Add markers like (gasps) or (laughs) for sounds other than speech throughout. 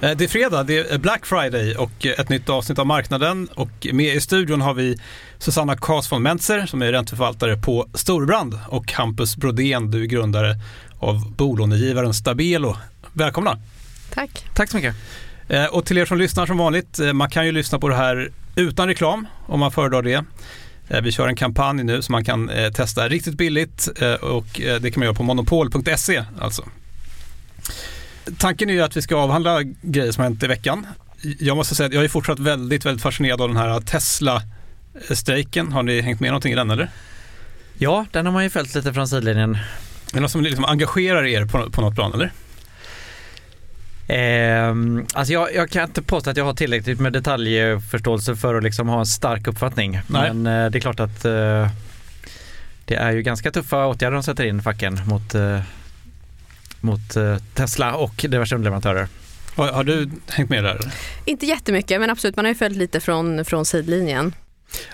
Det är fredag, det är Black Friday och ett nytt avsnitt av Marknaden. Och med i studion har vi Susanna Kas von Mentzer som är ränteförvaltare på Storbrand och Hampus Brodén, du är grundare av bolånegivaren Stabelo. Välkomna! Tack! Tack så mycket! Eh, och till er som lyssnar som vanligt, eh, man kan ju lyssna på det här utan reklam om man föredrar det. Vi kör en kampanj nu som man kan testa riktigt billigt och det kan man göra på monopol.se alltså. Tanken är ju att vi ska avhandla grejer som har hänt i veckan. Jag måste säga att jag är fortsatt väldigt, väldigt fascinerad av den här Tesla-strejken. Har ni hängt med någonting i den eller? Ja, den har man ju följt lite från sidlinjen. Är det något som liksom engagerar er på, på något plan eller? Eh, alltså jag, jag, kan inte påstå att jag har tillräckligt med detaljförståelse för att liksom ha en stark uppfattning. Nej. Men eh, det är klart att eh, det är ju ganska tuffa åtgärder de sätter in facken mot eh, mot eh, Tesla och diverse underleverantörer. Har, har du hängt med där? Inte jättemycket, men absolut, man har ju följt lite från, från sidlinjen.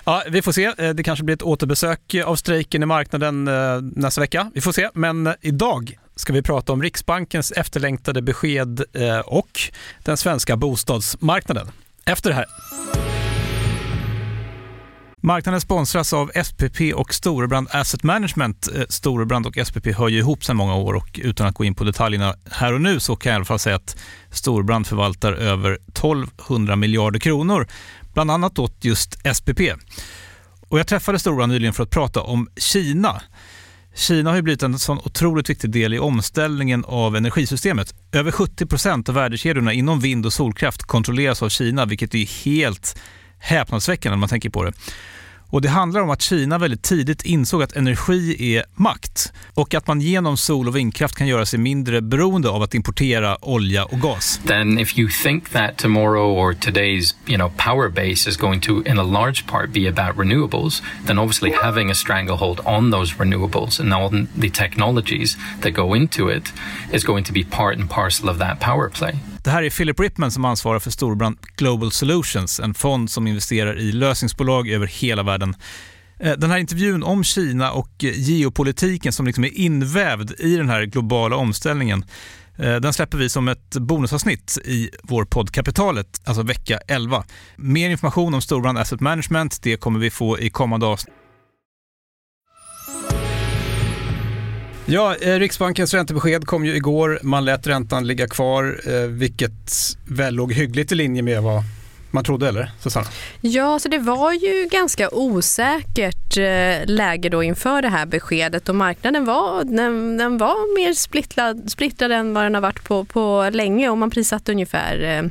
Ja, vi får se. Eh, det kanske blir ett återbesök av strejken i marknaden eh, nästa vecka. Vi får se. Men idag ska vi prata om Riksbankens efterlängtade besked och den svenska bostadsmarknaden. Efter det här. Marknaden sponsras av SPP och Storebrand Asset Management. Eh, Storebrand och SPP hör ju ihop sedan många år och utan att gå in på detaljerna här och nu så kan jag i alla fall säga att Storebrand förvaltar över 1200 miljarder kronor, bland annat åt just SPP. Och jag träffade Storebrand nyligen för att prata om Kina. Kina har ju blivit en sån otroligt viktig del i omställningen av energisystemet. Över 70 procent av värdekedjorna inom vind och solkraft kontrolleras av Kina, vilket är helt häpnadsväckande när man tänker på det. Och Det handlar om att Kina väldigt tidigt insåg att energi är makt och att man genom sol och vindkraft kan göra sig mindre beroende av att importera olja och gas. Then if you think that tomorrow or today's you know, power base is going to in a large part be about renewables, then obviously having a stranglehold on those renewables and all the technologies that go into it is going to be part and parcel of that power play. Det här är Philip Ripman som ansvarar för Storbrand Global Solutions, en fond som investerar i lösningsbolag över hela världen. Eh, den här intervjun om Kina och geopolitiken som liksom är invävd i den här globala omställningen eh, den släpper vi som ett bonusavsnitt i vår podd Kapitalet, alltså vecka 11. Mer information om Storbrand Asset Management det kommer vi få i kommande avsnitt. Ja, eh, Riksbankens räntebesked kom ju igår. Man lät räntan ligga kvar, eh, vilket väl låg hyggligt i linje med vad man trodde, eller Susanna? Ja, så det var ju ganska osäkert eh, läge då inför det här beskedet och marknaden var, den, den var mer splittrad, splittrad än vad den har varit på, på länge och man prissatte ungefär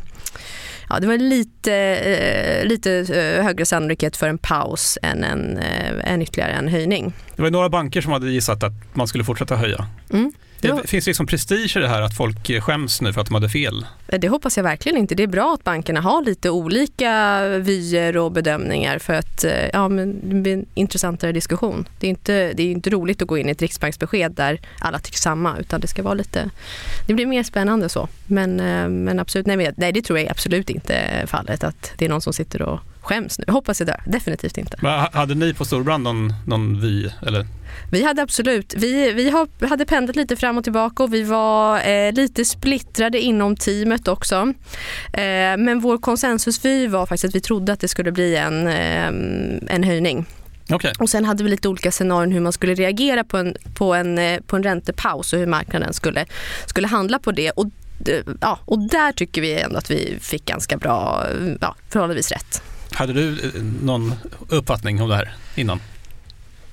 ja, det var lite, eh, lite eh, högre sannolikhet för en paus än, en, eh, än ytterligare en höjning. Det var några banker som hade gissat att man skulle fortsätta höja. Mm. Det finns liksom prestige i det här att folk skäms nu för att de hade fel. Det hoppas jag verkligen inte. Det är bra att bankerna har lite olika vyer och bedömningar för att ja, men det blir en intressantare diskussion. Det är, inte, det är inte roligt att gå in i ett riksbanksbesked där alla tycker samma utan det ska vara lite, det blir mer spännande så. Men, men absolut, nej, nej det tror jag absolut inte fallet att det är någon som sitter och skäms nu. Jag hoppas jag dör. Definitivt inte. Men hade ni på Storbrand någon, någon vy? Eller? Vi hade absolut. Vi, vi hade pendlat lite fram och tillbaka och vi var eh, lite splittrade inom teamet också. Eh, men vår konsensusvy var faktiskt att vi trodde att det skulle bli en, eh, en höjning. Okay. Och sen hade vi lite olika scenarion hur man skulle reagera på en, på en, eh, på en räntepaus och hur marknaden skulle, skulle handla på det. Och, eh, ja, och där tycker vi ändå att vi fick ganska bra, ja, förhållandevis rätt. Hade du eh, någon uppfattning om det här innan?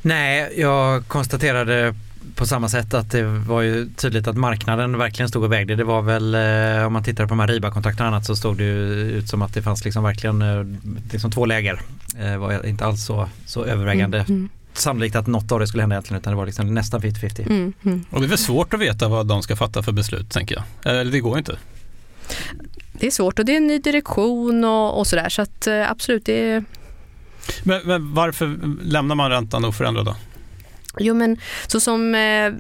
Nej, jag konstaterade på samma sätt att det var ju tydligt att marknaden verkligen stod och vägde. Det var väl, eh, om man tittar på de här Riba-kontrakten och annat så stod det ju ut som att det fanns liksom verkligen eh, liksom två läger. Det var inte alls så, så övervägande. Mm, mm. Sannolikt att något av det skulle hända egentligen utan det var liksom nästan 50-50. Mm, mm, och det är väl svårt att veta vad de ska fatta för beslut tänker jag. Eller det går inte. Det är svårt och det är en ny direktion och, och sådär så att eh, absolut det är men, men, varför lämnar man räntan oförändrad då? Jo men så som eh,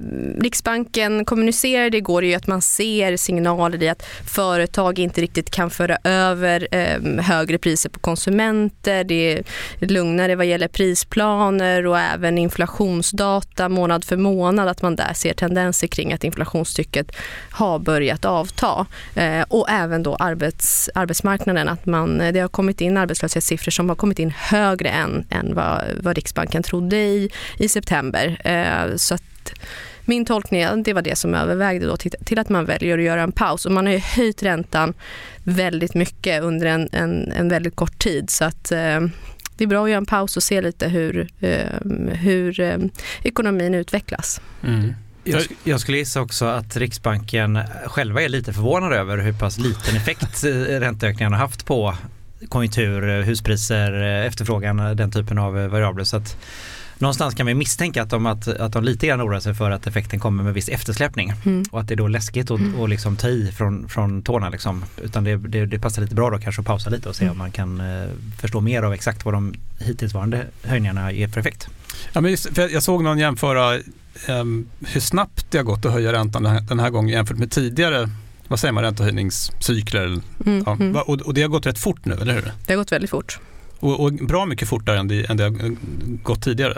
Riksbanken kommunicerade igår är ju att man ser signaler i att företag inte riktigt kan föra över eh, högre priser på konsumenter. Det är lugnare vad gäller prisplaner och även inflationsdata månad för månad. Att man där ser tendenser kring att inflationstrycket har börjat avta. Eh, och även då arbets, arbetsmarknaden. Att man, eh, det har kommit in arbetslöshetssiffror som har kommit in högre än, än vad, vad Riksbanken trodde i, i september över. Eh, så att min tolkning det var det som övervägde då till, till, att man väljer att göra en paus. Och man har ju höjt räntan väldigt mycket under en, en, en väldigt kort tid. Så att eh, det är bra att göra en paus och se lite hur, eh, hur ekonomin utvecklas. Mm. Jag, jag, skulle gissa också att Riksbanken själva är lite förvånade över hur pass liten effekt ränteökningarna har haft på konjunktur, huspriser, efterfrågan, den typen av variabler. Så att någonstans kan vi misstänka att de, att, att de lite grann oroar sig för att effekten kommer med viss eftersläpning mm. och att det är då läskigt att mm. liksom ta i från, från tårna liksom. Utan det, det, det, passar lite bra då kanske att pausa lite och se mm. om man kan eh, förstå mer av exakt vad de hittillsvarande höjningarna ger för effekt. Ja, men just, jag såg någon jämföra um, hur snabbt det har gått att höja räntan den här, den här gången jämfört med tidigare vad säger man, räntehöjningscykler. Mm, ja, mm. och, och det har gått rätt fort nu, eller hur? Det har gått väldigt fort. Och, och bra mycket fortare än det, än det har gått tidigare.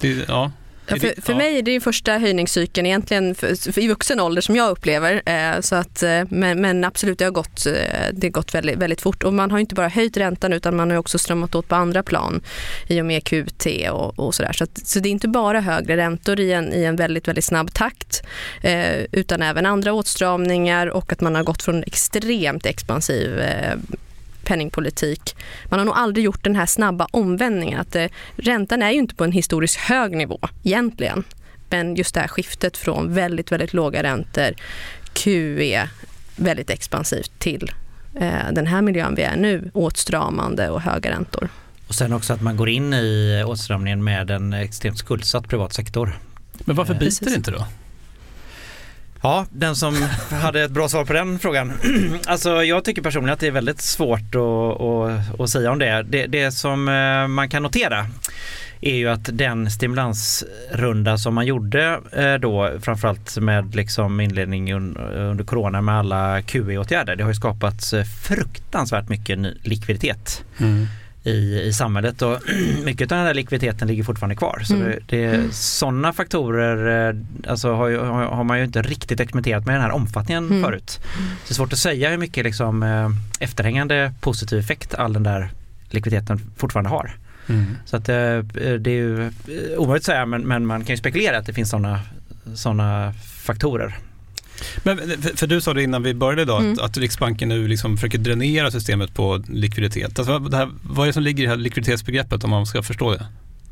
Det, ja. Ja, för, för mig är det första höjningscykeln egentligen för, för i vuxen ålder som jag upplever. Eh, så att, eh, men, men, absolut, det har gått, eh, det har gått väldigt, väldigt fort. Och man har inte bara höjt räntan utan man har också strömmat åt på andra plan i och med QT och, och sådär. Så, att, så det är inte bara högre räntor i en, i en väldigt, väldigt snabb takt eh, utan även andra åtstramningar och att man har gått från extremt expansiv eh, penningpolitik. Man har nog aldrig gjort den här snabba omvändningen. Att eh, räntan är ju inte på en historiskt hög nivå egentligen. Men just det här skiftet från väldigt, väldigt låga räntor, QE, väldigt expansivt till eh, den här miljön vi är nu, åtstramande och höga räntor. Och sen också att man går in i åtstramningen med en extremt skuldsatt privat sektor. Men varför biter det inte då? Ja, den som hade ett bra svar på den frågan. (clears throat) Alltså jag tycker personligen att det är väldigt svårt att, att, att säga om det. det. Det som eh, man kan notera är ju att den stimulansrunda som man gjorde eh, då framförallt med liksom inledning under corona med alla QE-åtgärder det har ju skapats eh, fruktansvärt mycket likviditet. Mm i, i samhället och (clears throat) mycket av den här likviditeten ligger fortfarande kvar. Så mm. det, det, mm. Sådana faktorer eh, alltså, har, har, har, man ju inte riktigt experimenterat med den här omfattningen mm. förut. Så det är svårt att säga hur mycket liksom, eh, efterhängande positiv effekt all den där likviditeten fortfarande har. Mm. Så att, eh, det är ju omöjligt att säga men, men man kan ju spekulera att det finns sådana såna faktorer. Men, för, för, du sa det innan vi började idag, mm. att, att, Riksbanken nu liksom försöker dränera systemet på likviditet. Alltså, det här, vad är det som ligger i det här likviditetsbegreppet om man ska förstå det?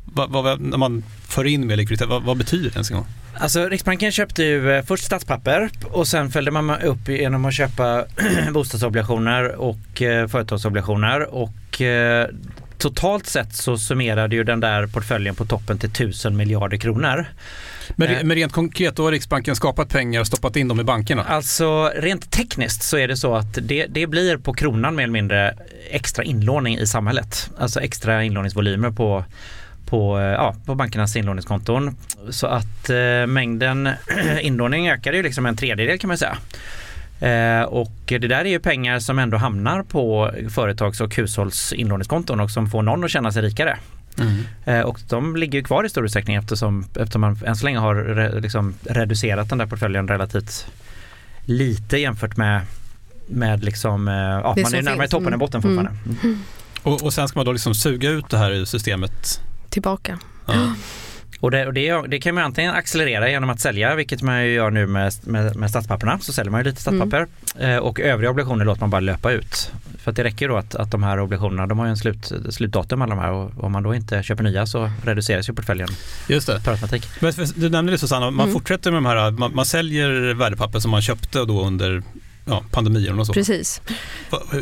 Vad, vad, när man för in mer likviditet, vad, vad betyder det ens en gång? Alltså Riksbanken köpte ju eh, först statspapper och sen följde man upp genom att köpa (clears throat) bostadsobligationer och eh, företagsobligationer och eh, totalt sett så summerade ju den där portföljen på toppen till 1000 miljarder kronor. Men, eh. men rent konkret, då har Riksbanken skapat pengar och stoppat in dem i bankerna? Alltså rent tekniskt så är det så att det, det blir på kronan mer eller mindre extra inlåning i samhället. Alltså extra inlåningsvolymer på på, eh, ja, på bankernas inlåningskonton. Så att eh, mängden (clears throat) inlåning ökade ju liksom en tredjedel kan man säga. Eh, och det där är ju pengar som ändå hamnar på företags och hushålls inlåningskonton och som får någon att känna sig rikare. Mm. Eh, och de ligger kvar i stor utsträckning eftersom, eftersom man än så länge har re, liksom reducerat den där portföljen relativt lite jämfört med, med liksom, eh, ja, man är närmare toppen än botten mm. fortfarande. Mm. Och, och sen ska man då liksom suga ut det här ur systemet? Tillbaka. Ja. (gasps) (sniffs) Och, det, och det, det, kan man antingen accelerera genom att sälja, vilket man gör nu med, med, med statspapperna. Så säljer man ju lite statspapper. Mm. Eh, och övriga obligationer låter man bara löpa ut. för att det räcker då att, att de här obligationerna, de har ju en slut, slutdatum alla de här och om man då inte köper nya så reduceras ju portföljen Just det. per automatik. Men du nämnde det Susanna, man Mm. fortsätter med de här, man, man säljer värdepapper som man köpte då under ja, pandemin och så. Precis.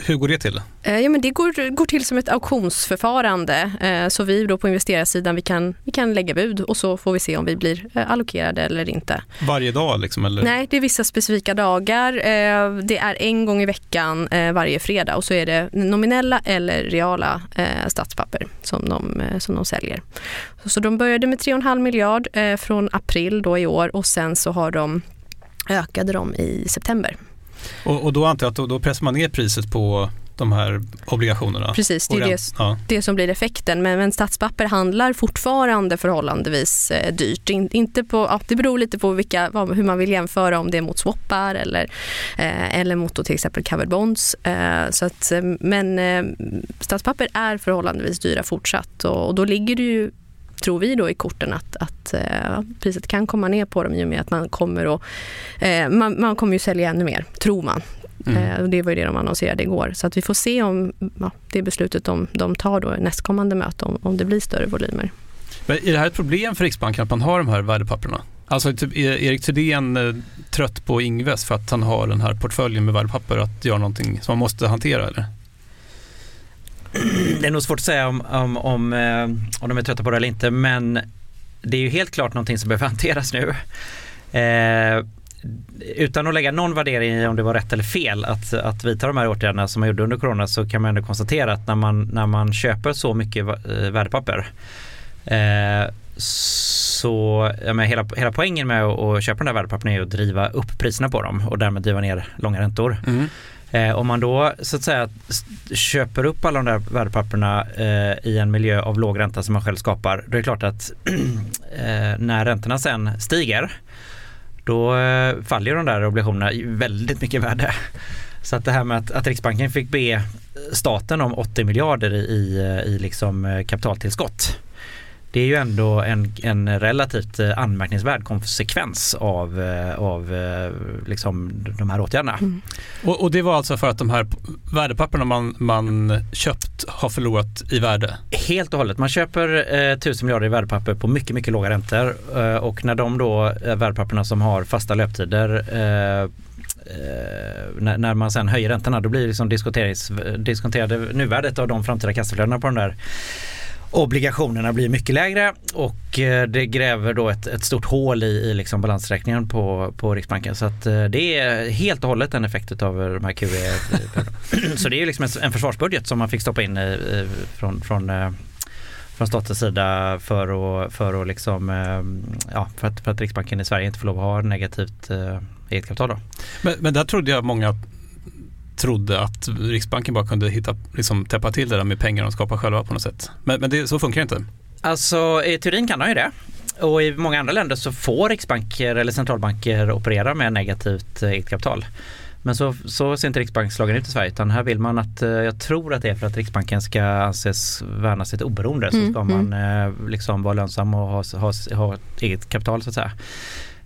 Hur går det till? Eh, Ja, men det går, går till som ett auktionsförfarande. Eh, Så vi då på investerarsidan vi kan, vi kan lägga bud och så får vi se om vi blir eh, allokerade eller inte. Varje dag liksom? Eller? Nej, det är vissa specifika dagar. Det är en gång i veckan varje fredag och så är det nominella eller reala statspapper som de, som de säljer. Så de började med 3,5 miljard från april då i år och sen så har de ökade de i september. Och, och då antar jag att då, då pressar man ner priset på de här obligationerna? Precis, det är det ja. det som blir effekten. Men, men statspapper handlar fortfarande förhållandevis eh, dyrt. In, inte på, ja, det beror lite på vilka, vad, hur man vill jämföra, om det är mot swappar eller, eh, eller mot då till exempel covered bonds. Eh, så att, eh, men eh, statspapper är förhållandevis dyra fortsatt och, och då ligger det ju tror vi då i korten att, att eh, priset kan komma ner på dem i och med att man kommer att eh, man, man kommer ju sälja ännu mer, tror man. Mm. Eh, det var ju det de annonserade igår. Så att vi får se om ja, det beslutet de, de tar då nästkommande möte, om, om det blir större volymer. Men är det här ett problem för Riksbanken att man har de här värdepapperna? Alltså typ är Erik Thedéen eh, trött på Ingves för att han har den här portföljen med värdepapper att göra någonting som man måste hantera eller? Det är nog svårt att säga om, om, om, eh, om de är trötta på det eller inte men det är ju helt klart någonting som behöver (laughs) hanteras nu. Eh, utan att lägga någon värdering i om det var rätt eller fel att, att vidta de här åtgärderna som man gjorde under corona så kan man ändå konstatera att när man, när man köper så mycket eh, värdepapper eh, så ja, men hela, hela poängen med att, att köpa de här värdepapperna är att driva upp priserna på dem och därmed driva ner långa räntor. Mm. Eh, om man då så att säga köper upp alla de där värdepapperna eh, i en miljö av låg ränta som man själv skapar, då är det klart att (clears throat) eh, när räntorna sen stiger, då eh, faller de där obligationerna i väldigt mycket värde. Så att det här med att, att Riksbanken fick be eh, staten om 80 miljarder i, i, eh, i liksom eh, kapitaltillskott. Det är ju ändå en, en relativt eh, anmärkningsvärd konsekvens av, eh, av eh, liksom de här åtgärderna. Och, och det var alltså för att de här värdepapperna man, man köpt har förlorat i värde? Helt och hållet. Man köper eh, 1000 miljarder i värdepapper på mycket, mycket låga räntor eh, och när de då eh, värdepapperna som har fasta löptider eh, när, när man sen höjer räntorna då blir liksom diskonterings- diskonterade nuvärdet av de framtida kassaflödena på de där obligationerna blir mycket lägre och eh, det gräver då ett, ett stort hål i, i liksom balansräkningen på, på Riksbanken. Så att eh, det är helt och hållet en effekt av de här QE. Så det är liksom en, försvarsbudget som man fick stoppa in i, i, från, från eh, från statens sida för att, för att, liksom, ja, för att, för att Riksbanken i Sverige inte får lov att ha negativt eget kapital. Då. Men, men där trodde jag många trodde att Riksbanken bara kunde hitta, liksom, täppa till det där med pengar de skapar själva på något sätt. Men, men det, så funkar det inte. Alltså i teorin kan de ju det. Och i många andra länder så får riksbanker eller centralbanker operera med negativt eh, eget kapital. Men så, så ser inte Riksbankslagen ut i Sverige utan här vill man att, eh, jag tror att det är för att Riksbanken ska anses värna sitt oberoende så Mm, ska man eh, liksom vara lönsam och ha, ha, ha eget kapital så att säga.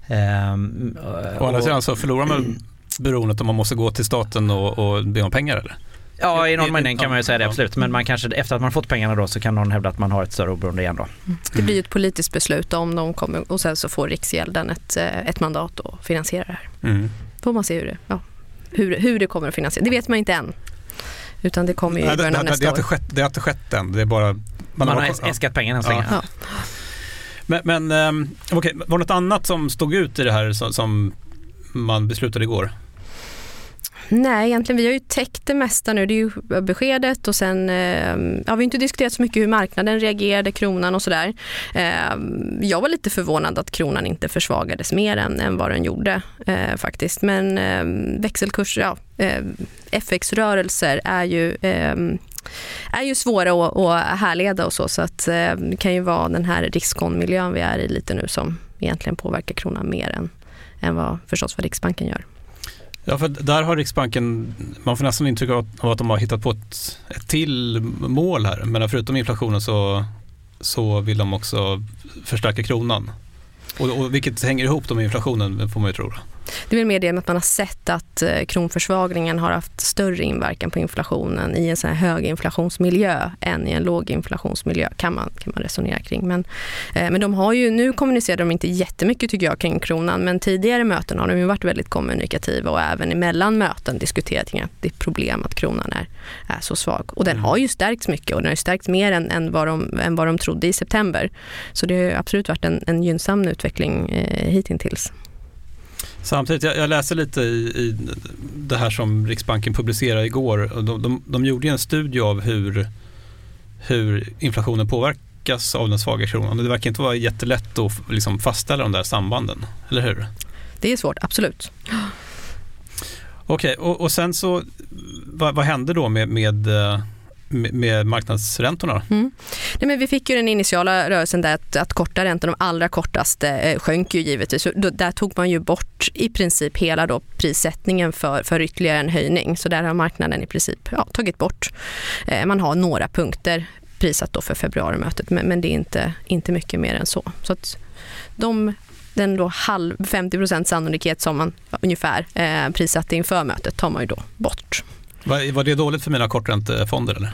Ehm, Å andra och- sidan så förlorar man (clears throat) beroendet om man måste gå till staten och, och be om pengar eller? Ja, i någon mening kan man ju säga det ja. absolut. Men man kanske, efter att man fått pengarna då så kan någon hävda att man har ett större oberoende igen då. Det blir ju ett politiskt beslut om de kommer och sen så får Riksgälden ett, eh, ett mandat att finansiera det här. Mm. Får man se hur det, ja, hur, hur det kommer att finansieras. Det vet man inte än. Utan det kommer ju i det, början det, av det, det, nästa har år. inte skett, det har inte skett än. Det är bara... Man, har ja. äskat pengarna än så länge. Ja. Men, men um, okej, var det något annat som stod ut i det här som, som man beslutade igår? Nej, egentligen vi har ju täckt det mesta nu. Det är ju beskedet och sen, eh, ja, vi har inte diskuterat så mycket hur marknaden reagerade, kronan och sådär. Eh, jag var lite förvånad att kronan inte försvagades mer än, än vad den gjorde eh, faktiskt. Men eh, ja, eh, FX-rörelser är ju eh, är ju svåra att, härleda och så, så att eh, det kan ju vara den här riskonmiljön vi är i lite nu som egentligen påverkar kronan mer än, än vad förstås vad Riksbanken gör. Ja, för där har Riksbanken, man får nästan intryck av att, de har hittat på ett, ett till mål här. Men förutom inflationen så, så vill de också förstärka kronan. Och, och vilket hänger ihop då med inflationen får man ju tro. Det är väl mer det med att man har sett att eh, kronförsvagningen har haft större inverkan på inflationen i en sån här höginflationsmiljö än i en låginflationsmiljö kan man, kan man resonera kring. Men, eh, men de har ju, nu kommunicerar de inte jättemycket tycker jag kring kronan men tidigare möten har de ju varit väldigt kommunikativa och även emellan möten diskuterat kring att det är problem att kronan är, är så svag. Och den mm. har ju stärkts mycket och den har ju stärkts mer än, än, vad, de, än vad de trodde i september. Så det har absolut varit en, en gynnsam utveckling eh, hittills. Samtidigt, jag, jag läser lite i, i, det här som Riksbanken publicerade igår. De, de, de gjorde en studie av hur, hur inflationen påverkas av den svaga kronan. Det verkar inte vara jättelätt att liksom fastställa de där sambanden, eller hur? Det är svårt, absolut. Okej, och, och sen så, vad, vad hände då med, med eh, med marknadsräntorna? Mm. Nej, men vi fick ju den initiala rörelsen där att, att korta räntor, de allra kortaste, eh, sjönk ju givetvis. Då, där tog man ju bort i princip hela då prissättningen för, för ytterligare en höjning. Så där har marknaden i princip ja, tagit bort. Eh, man har några punkter prissatt då för februarimötet men, men det är inte, inte mycket mer än så. så att de den då halv, 50% sannolikhet som man ungefär eh, prissatte inför mötet tar man ju då bort. Var, var det dåligt för mina korträntefonder eller?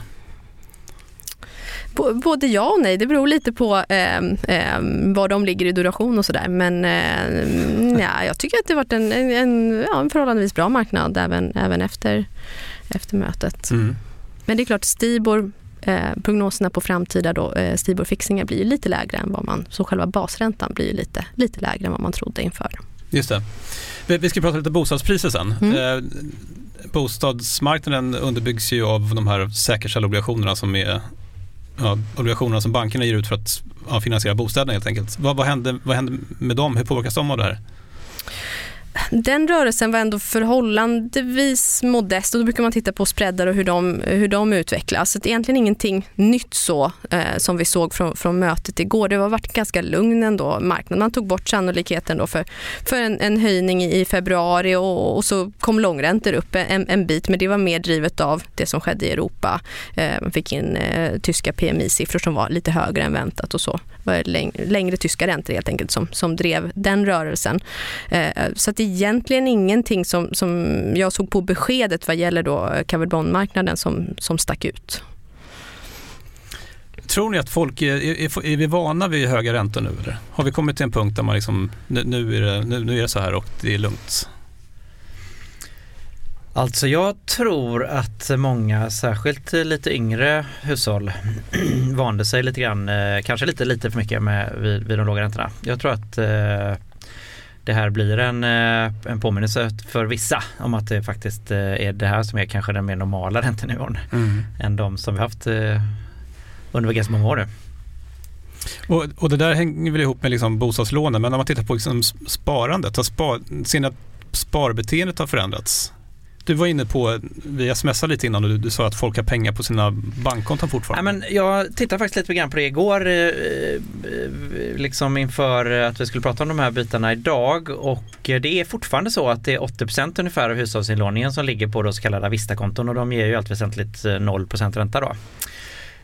Både ja och nej, det beror lite på eh, eh, var de ligger i duration och sådär. Men eh, ja, jag tycker att det varit en, en, ja, en förhållandevis bra marknad även, även efter, efter mötet. Mm. Men det är klart, Stibor, eh, prognoserna på framtida då, eh, Stibor-fixningar blir lite lägre än vad man, så själva basräntan blir lite, lite lägre än vad man trodde inför. Just det. Vi, vi ska prata lite bostadspriser sen. Mm. Bostadsmarknaden underbyggs ju av de här säkerställobligationerna som är ja, obligationerna som bankerna ger ut för att ja, finansiera bostäderna helt enkelt. Vad, vad, händer, vad händer med dem? Hur påverkas de av det här? Den rörelsen var ändå förhållandevis modest och då brukar man titta på spreadar och hur de, hur de utvecklas. Så det är egentligen ingenting nytt så eh, som vi såg från, från mötet igår. Det har varit ganska lugn ändå marknaden. Man tog bort sannolikheten då för, för en, en höjning i februari och, och så kom långräntor upp en, en, bit men det var mer drivet av det som skedde i Europa. Eh, man fick in eh, tyska PMI-siffror som var lite högre än väntat och så. Det var längre, tyska räntor helt enkelt som, som drev den rörelsen. Eh, så att egentligen ingenting som, som jag såg på beskedet vad gäller då eh, covered bond-marknaden som, som stack ut. Tror ni att folk, är, är, är, vi vana vid höga räntor nu eller? Har vi kommit till en punkt där man liksom, nu är det, nu, nu är det så här och det är lugnt? Alltså jag tror att många, särskilt lite yngre hushåll, (clears throat) vande sig lite grann, eh, kanske lite, lite för mycket med, vid, vid de låga räntorna. Jag tror att eh, det här blir en, eh, en påminnelse för vissa om att det faktiskt eh, är det här som är kanske den mer normala räntenivån mm. än de som vi haft under ganska många år nu. Och, och, det där hänger väl ihop med liksom bostadslånen, men om man tittar på liksom sparandet, har spar, ser ni att sparbeteendet har förändrats? Du var inne på, vi smsade lite innan och du, du sa att folk har pengar på sina bankkonton fortfarande. Ja, men jag tittade faktiskt lite grann på det igår eh, eh, liksom inför att vi skulle prata om de här bitarna idag och eh, det är fortfarande så att det är 80% ungefär av hushållsinlåningen som ligger på då så kallade Avista-konton och de ger ju allt väsentligt 0% ränta då.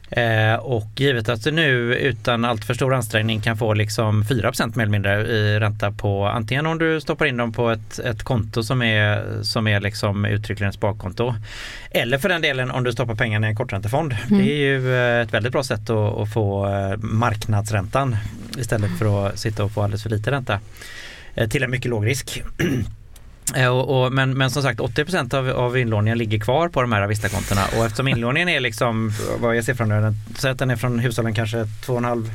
Eh, och givet att du nu utan allt för stor ansträngning kan få liksom 4 mer eller mindre i ränta på antingen om du stoppar in dem på ett, ett konto som är, som är liksom uttryckligen ett sparkonto eller för den delen om du stoppar pengarna i en korträntefond. Mm. Det är ju eh, ett väldigt bra sätt att, att, få eh, marknadsräntan istället för att sitta och få alldeles för lite ränta eh, till en mycket låg risk. (clears throat) Eh, och, och, men, men som sagt 80 av, av inlåningen ligger kvar på de här Avista-kontona och eftersom inlåningen är liksom, vad är siffran nu, säg att den är från hushållen kanske 2,5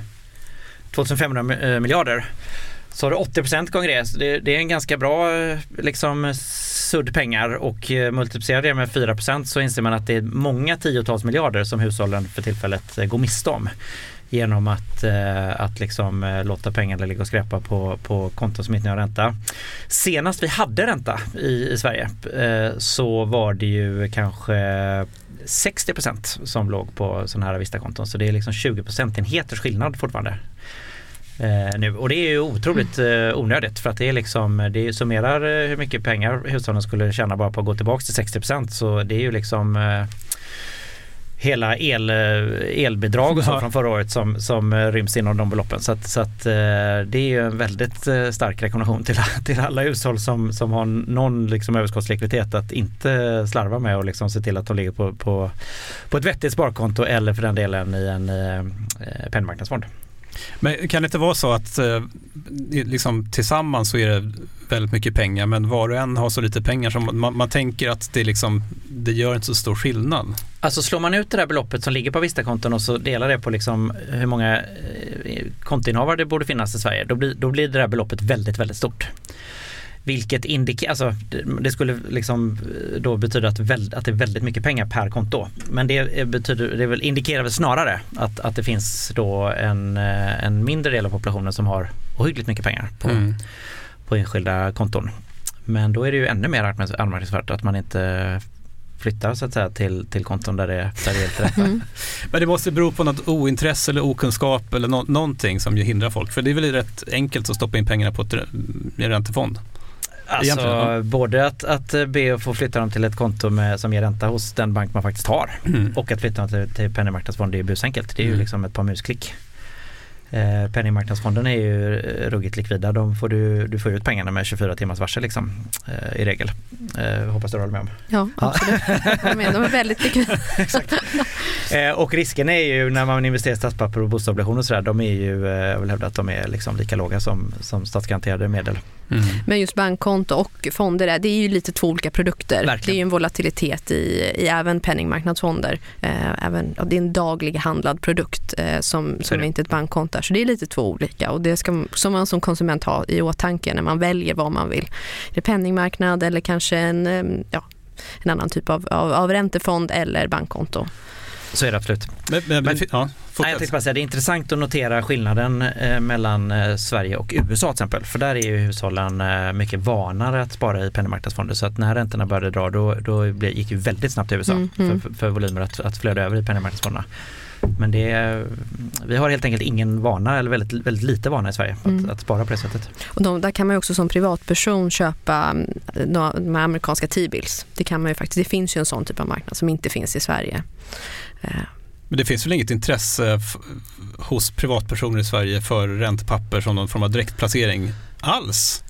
2500 eh, miljarder så har du 80 gånger det. det. Det är en ganska bra eh, liksom, sudd pengar och multiplicerar det med 4% så inser man att det är många tiotals miljarder som hushållen för tillfället går miste om genom att, eh, att liksom, eh, låta pengarna ligga och skräpa på, på konton som inte har ränta. Senast vi hade ränta i, i Sverige eh, så var det ju kanske 60% som låg på sådana här Avista-konton så det är liksom 20 procentenheters skillnad fortfarande. Eh, nu. Och det är ju otroligt eh, onödigt för att det är liksom, det summerar eh, hur mycket pengar hushållen skulle tjäna bara på att gå tillbaka till 60% så det är ju liksom eh, hela el, elbidrag och så Ja. från förra året som, som eh, ryms inom de beloppen. Så, att, så att, eh, det är ju en väldigt eh, stark rekommendation till, (laughs) till alla hushåll som, som har någon liksom överskottslikviditet att inte slarva med och liksom se till att de ligger på, på, på ett vettigt sparkonto eller för den delen i en eh, penningmarknadsfond. Men kan det inte vara så att eh, liksom, tillsammans så är det väldigt mycket pengar men var och en har så lite pengar som man, man tänker att det, liksom, det gör inte så stor skillnad. Alltså slår man ut det där beloppet som ligger på Vista-konton och så delar det på liksom hur många eh, kontoinnehavare det borde finnas i Sverige, då blir, då blir det där beloppet väldigt, väldigt stort. Vilket indikerar, alltså det, skulle liksom eh, då betyda att, väl, att det är väldigt mycket pengar per konto. Men det, är- betyder, det väl, indikerar väl snarare att, att det finns då en, eh, en mindre del av populationen som har ohyggligt mycket pengar på, Mm. på enskilda konton. Men då är det ju ännu mer anmärknings- anmärkningsvärt att man inte flyttar så att säga till, till konton där det, där det är helt rätt. Mm. Men det måste bero på något ointresse eller okunskap eller nå- någonting som ju hindrar folk. För det är väl rätt enkelt att stoppa in pengarna på en räntefond. Alltså ja. både att, att be att få flytta dem till ett konto med, som ger ränta hos den bank man faktiskt har och att flytta dem till, till penningmarknadsfond det är ju busenkelt. Det är ju Mm. liksom ett par musklick. Eh, penningmarknadsfonden är ju eh, ruggigt likvida. De får du, du får ut pengarna med 24 timmars varsel liksom, eh, i regel. Eh, hoppas du håller med om. Ja, absolut. De är, de är väldigt likvida. (laughs) Eh, och risken är ju när man investerar i statspapper och bostadsobligationer och sådär, de är ju, jag vill hävda att de är liksom lika låga som, som statsgaranterade medel. Mm. Men just bankkonto och fonder, det är ju lite två olika produkter. Verkligen. Det är ju en volatilitet i, i även penningmarknadsfonder. Eh, även, ja, det är en daglig handlad produkt eh, som, som inte är ett bankkonto är. Så det är lite två olika och det ska som man som konsument ha i åtanke när man väljer vad man vill. Är det penningmarknad eller kanske en, ja, en annan typ av, av, av räntefond eller bankkonto. Så är det absolut. Men, men, Men- ja, Nej, jag tänkte bara säga, det är intressant att notera skillnaden eh, mellan eh, Sverige och USA till exempel. För där är ju hushållen eh, mycket vanare att spara i penningmarknadsfonder. Så att när räntorna började dra då, då gick det väldigt snabbt i USA Mm, mm. För, för volymer att, att flöda över i penningmarknadsfonderna. Men det är, vi har helt enkelt ingen vana eller väldigt, väldigt lite vana i Sverige att, Mm. att spara på det sättet. Och de, där kan man ju också som privatperson köpa mm, de, de här amerikanska T-bills. Det kan man ju faktiskt. Det finns ju en sån typ av marknad som inte finns i Sverige. Eh, Men det finns väl inget intresse hos privatpersoner i Sverige för räntepapper som någon form av direktplacering alls?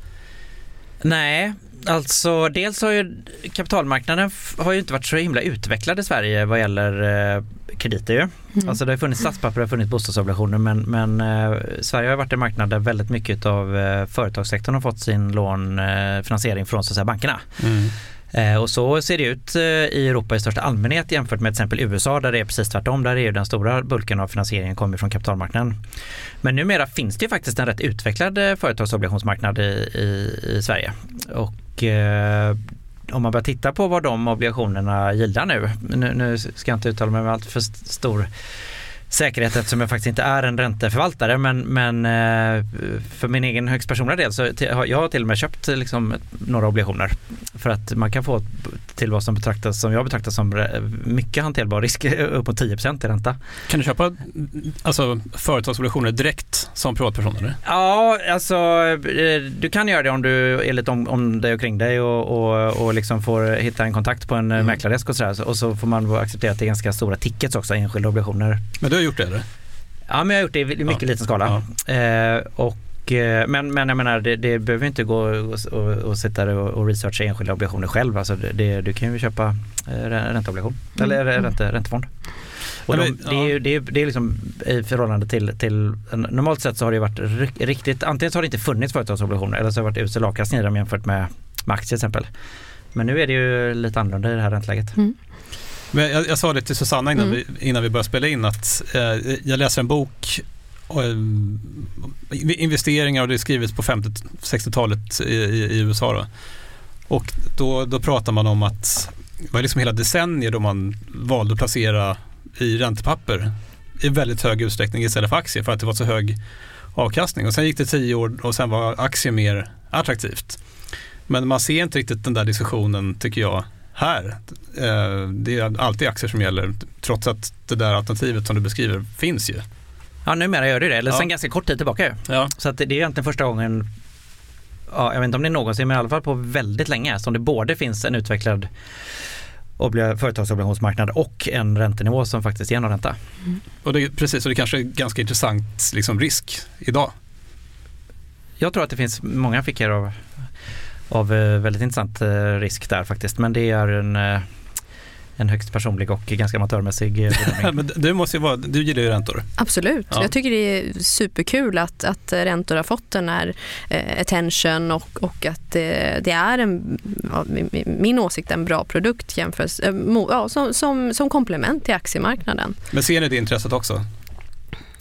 Nej, alltså dels har ju kapitalmarknaden har ju inte varit så himla utvecklad i Sverige vad gäller eh, krediter ju. Mm. Alltså det har funnits statspapper, det har funnits bostadsobligationer men, men eh, Sverige har varit en marknad där väldigt mycket av eh, företagssektorn har fått sin lån, eh, finansiering från så att säga, bankerna. Eh, och så ser det ut eh, i Europa i största allmänhet jämfört med till exempel USA där det är precis tvärtom. Där är ju den stora bulken av finansieringen kommer från kapitalmarknaden. Men numera finns det ju faktiskt en rätt utvecklad företagsobligationsmarknad i, i, i Sverige. Och eh, om man börjar titta på vad de obligationerna gillar nu, nu, nu ska jag inte uttala mig med allt för st- stor säkerhet eftersom jag faktiskt inte är en ränteförvaltare men, men eh, för min egen högst personliga del så har jag till och med köpt eh, liksom, några obligationer för att man kan få till vad som betraktas som jag betraktar som re- mycket hanterbar risk upp mot 10 i ränta. Kan du köpa alltså, företagsobligationer direkt som privatperson? Eller? Ja, alltså eh, du kan göra det om du är lite om, om dig och kring dig och, och, och liksom får hitta en kontakt på en Mm. mäklardesk och sådär. Och så får man acceptera att det är ganska stora tickets också, enskilda obligationer. Men du har gjort det eller? Ja, men jag har gjort det i mycket Ja. liten skala. Eh, och, eh, men, men jag menar, det, det behöver inte gå och, och, och sitta och, och researcha enskilda obligationer själv. Alltså det, det, du kan ju köpa eh, rä- ränteobligation Mm. eller Mm. ränte, räntefond. Och Ja, de, det, är ju, det, är, det är liksom i förhållande till, till normalt sett så har det varit ri- riktigt, antingen så har det inte funnits företagsobligationer eller så har det varit usel avkastning i dem jämfört med, med aktier till exempel. Men nu är det ju lite annorlunda i det här ränteläget. Men jag, jag sa det till Susanna innan, Mm. vi, innan vi började spela in att eh, jag läser en bok eh, investeringar och det är skrivits på 50 60-talet i, i, i USA. Då. Och då, då pratar man om att det var liksom hela decennier då man valde att placera i räntepapper i väldigt hög utsträckning istället för aktier för att det var så hög avkastning. Och sen gick det tio år och sen var aktier mer attraktivt. Men man ser inte riktigt den där diskussionen tycker jag här. Eh, Det är alltid aktier som gäller trots att det där alternativet som du beskriver finns ju. Ja numera gör det det, eller Ja. sen ganska kort tid tillbaka. Ja. Så att det det är egentligen första gången, ja, jag vet inte om det är någonsin, men i alla fall på väldigt länge som det både finns en utvecklad företagsobligationsmarknad och en räntenivå som faktiskt ger någon ränta. Mm. Och det, precis, och det kanske är ganska intressant liksom, risk idag. Jag tror att det finns många fickor av, av eh, väldigt intressant eh, risk där faktiskt. Men det är en eh, en högst personlig och ganska amatörmässig bedömning. (laughs) Men du, måste vara, du gillar ju räntor. Absolut. Ja. Jag tycker det är superkul att, att räntor har fått den här attention och, och att det, det är en, min åsikt, en bra produkt jämfört, ja, som, som, som komplement till aktiemarknaden. Men ser ni det intresset också?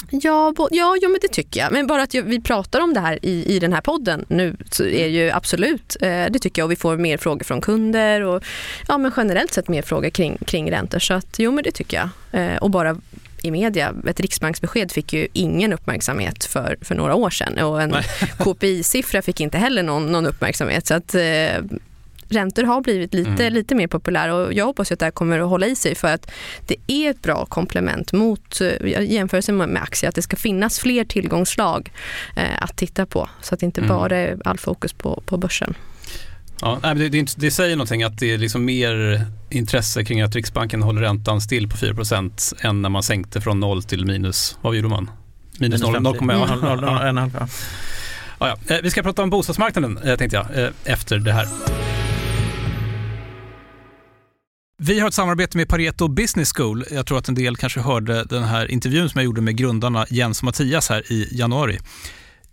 Ja, bo, ja, ja, men det tycker jag. Men bara att vi pratar om det här i, i den här podden nu så är ju absolut, eh, det tycker jag. Och vi får mer frågor från kunder och ja, men generellt sett mer frågor kring, kring räntor. Så att, jo, men det tycker jag. Eh, och bara i media, ett riksbanksbesked fick ju ingen uppmärksamhet för, för några år sedan och en (laughs) KPI-siffra fick inte heller någon, någon uppmärksamhet. Så att, eh, räntor har blivit lite, mm. lite mer populära och jag hoppas att det här kommer att hålla i sig för att det är ett bra komplement mot eh, jämförelse med aktier, att det ska finnas fler tillgångslag eh, att titta på så att det inte mm. bara är all fokus på, på börsen. Ja, det, det, det, säger någonting att det är liksom mer intresse kring att Riksbanken håller räntan still på 4% än när man sänkte från 0 till minus, vad gjorde man? Minus 0,1. Ja, ja. Vi ska prata om bostadsmarknaden tänkte jag efter det här. Vi har ett samarbete med Pareto Business School. Jag tror att en del kanske hörde den här intervjun som jag gjorde med grundarna Jens och Mattias här i januari.